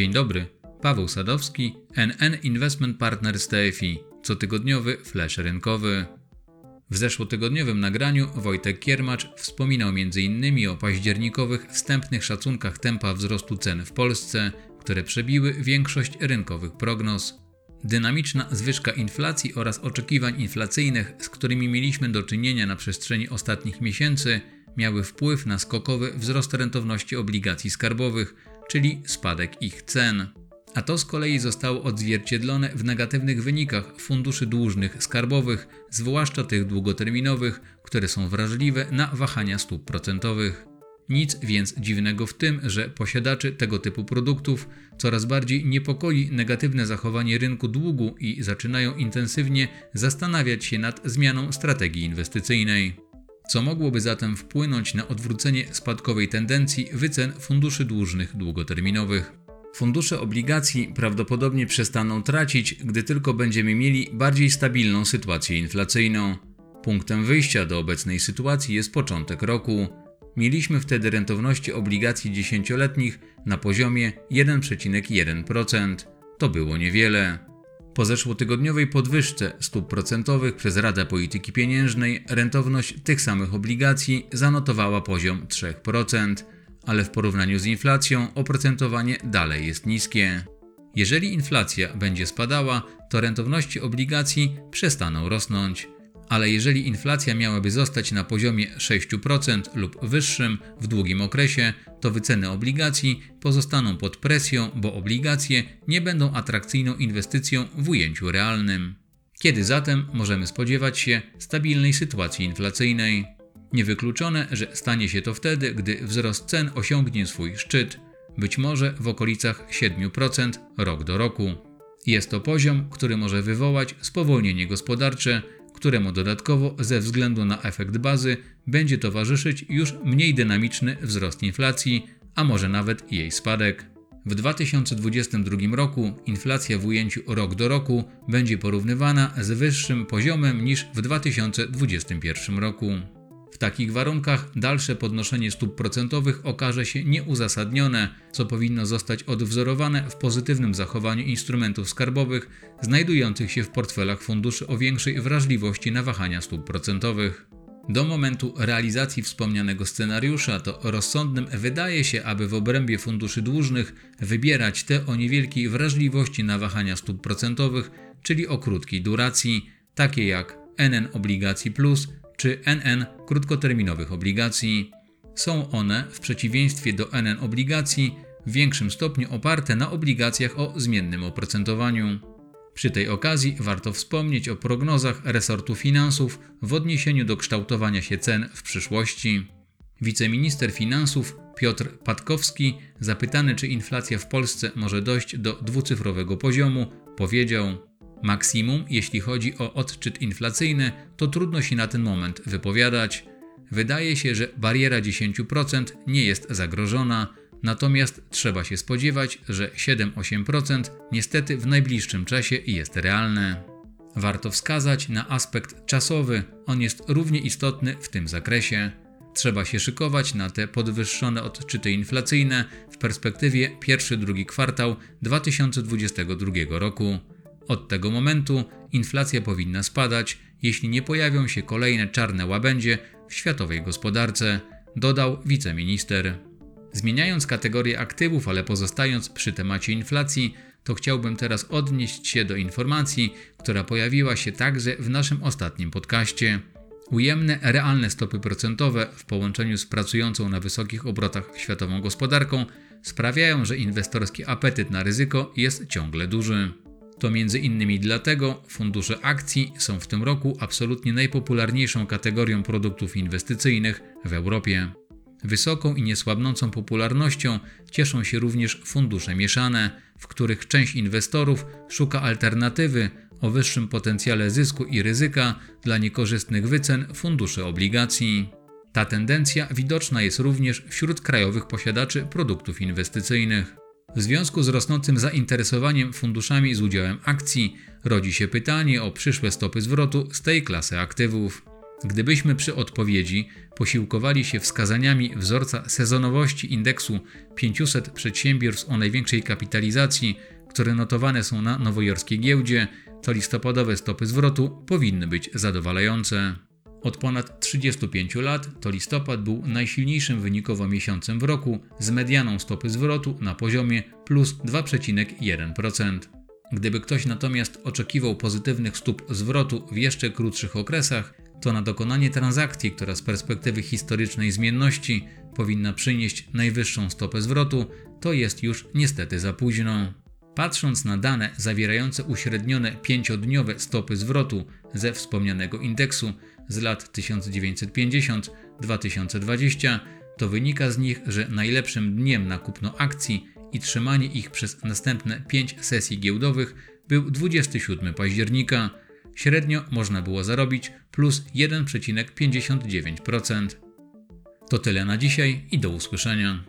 Dzień dobry, Paweł Sadowski, NN Investment Partners TFI, cotygodniowy flash rynkowy. W zeszłotygodniowym nagraniu Wojtek Kiermacz wspominał m.in. o październikowych wstępnych szacunkach tempa wzrostu cen w Polsce, które przebiły większość rynkowych prognoz. Dynamiczna zwyżka inflacji oraz oczekiwań inflacyjnych, z którymi mieliśmy do czynienia na przestrzeni ostatnich miesięcy, miały wpływ na skokowy wzrost rentowności obligacji skarbowych, czyli spadek ich cen. A to z kolei zostało odzwierciedlone w negatywnych wynikach funduszy dłużnych skarbowych, zwłaszcza tych długoterminowych, które są wrażliwe na wahania stóp procentowych. Nic więc dziwnego w tym, że posiadaczy tego typu produktów coraz bardziej niepokoi negatywne zachowanie rynku długu i zaczynają intensywnie zastanawiać się nad zmianą strategii inwestycyjnej. Co mogłoby zatem wpłynąć na odwrócenie spadkowej tendencji wycen funduszy dłużnych długoterminowych? Fundusze obligacji prawdopodobnie przestaną tracić, gdy tylko będziemy mieli bardziej stabilną sytuację inflacyjną. Punktem wyjścia do obecnej sytuacji jest początek roku. Mieliśmy wtedy rentowności obligacji dziesięcioletnich na poziomie 1,1%. To było niewiele. Po zeszłotygodniowej podwyżce stóp procentowych przez Radę Polityki Pieniężnej rentowność tych samych obligacji zanotowała poziom 3%, ale w porównaniu z inflacją oprocentowanie dalej jest niskie. Jeżeli inflacja będzie spadała, to rentowności obligacji przestaną rosnąć ale jeżeli inflacja miałaby zostać na poziomie 6% lub wyższym w długim okresie, to wyceny obligacji pozostaną pod presją, bo obligacje nie będą atrakcyjną inwestycją w ujęciu realnym. Kiedy zatem możemy spodziewać się stabilnej sytuacji inflacyjnej? Niewykluczone, że stanie się to wtedy, gdy wzrost cen osiągnie swój szczyt, być może w okolicach 7% rok do roku. Jest to poziom, który może wywołać spowolnienie gospodarcze któremu dodatkowo ze względu na efekt bazy będzie towarzyszyć już mniej dynamiczny wzrost inflacji, a może nawet jej spadek. W 2022 roku inflacja w ujęciu rok do roku będzie porównywana z wyższym poziomem niż w 2021 roku. Takich warunkach dalsze podnoszenie stóp procentowych okaże się nieuzasadnione, co powinno zostać odwzorowane w pozytywnym zachowaniu instrumentów skarbowych znajdujących się w portfelach funduszy o większej wrażliwości na wahania stóp procentowych. Do momentu realizacji wspomnianego scenariusza to rozsądnym wydaje się, aby w obrębie funduszy dłużnych wybierać te o niewielkiej wrażliwości na wahania stóp procentowych, czyli o krótkiej duracji, takie jak NN Obligacji Plus czy NN krótkoterminowych obligacji. Są one, w przeciwieństwie do NN obligacji, w większym stopniu oparte na obligacjach o zmiennym oprocentowaniu. Przy tej okazji warto wspomnieć o prognozach resortu finansów w odniesieniu do kształtowania się cen w przyszłości. Wiceminister finansów Piotr Patkowski, zapytany czy inflacja w Polsce może dojść do dwucyfrowego poziomu, powiedział: Maksimum, jeśli chodzi o odczyt inflacyjny, to trudno się na ten moment wypowiadać. Wydaje się, że bariera 10% nie jest zagrożona, natomiast trzeba się spodziewać, że 7-8% niestety w najbliższym czasie jest realne. Warto wskazać na aspekt czasowy, on jest równie istotny w tym zakresie. Trzeba się szykować na te podwyższone odczyty inflacyjne w perspektywie pierwszy-drugi kwartał 2022 roku. Od tego momentu inflacja powinna spadać, jeśli nie pojawią się kolejne czarne łabędzie w światowej gospodarce, dodał wiceminister. Zmieniając kategorię aktywów, ale pozostając przy temacie inflacji, to chciałbym teraz odnieść się do informacji, która pojawiła się także w naszym ostatnim podcaście. Ujemne realne stopy procentowe w połączeniu z pracującą na wysokich obrotach światową gospodarką sprawiają, że inwestorski apetyt na ryzyko jest ciągle duży. To między innymi dlatego fundusze akcji są w tym roku absolutnie najpopularniejszą kategorią produktów inwestycyjnych w Europie. Wysoką i niesłabnącą popularnością cieszą się również fundusze mieszane, w których część inwestorów szuka alternatywy o wyższym potencjale zysku i ryzyka dla niekorzystnych wycen funduszy obligacji. Ta tendencja widoczna jest również wśród krajowych posiadaczy produktów inwestycyjnych. W związku z rosnącym zainteresowaniem funduszami z udziałem akcji rodzi się pytanie o przyszłe stopy zwrotu z tej klasy aktywów. Gdybyśmy przy odpowiedzi posiłkowali się wskazaniami wzorca sezonowości indeksu 500 przedsiębiorstw o największej kapitalizacji, które notowane są na nowojorskiej giełdzie, to listopadowe stopy zwrotu powinny być zadowalające. Od ponad 35 lat to listopad był najsilniejszym wynikowo miesiącem w roku z medianą stopy zwrotu na poziomie plus 2,1%. Gdyby ktoś natomiast oczekiwał pozytywnych stóp zwrotu w jeszcze krótszych okresach, to na dokonanie transakcji, która z perspektywy historycznej zmienności powinna przynieść najwyższą stopę zwrotu, to jest już niestety za późno. Patrząc na dane zawierające uśrednione pięciodniowe stopy zwrotu ze wspomnianego indeksu z lat 1950-2020, to wynika z nich, że najlepszym dniem na kupno akcji i trzymanie ich przez następne 5 sesji giełdowych był 27 października. Średnio można było zarobić plus 1,59%. To tyle na dzisiaj i do usłyszenia.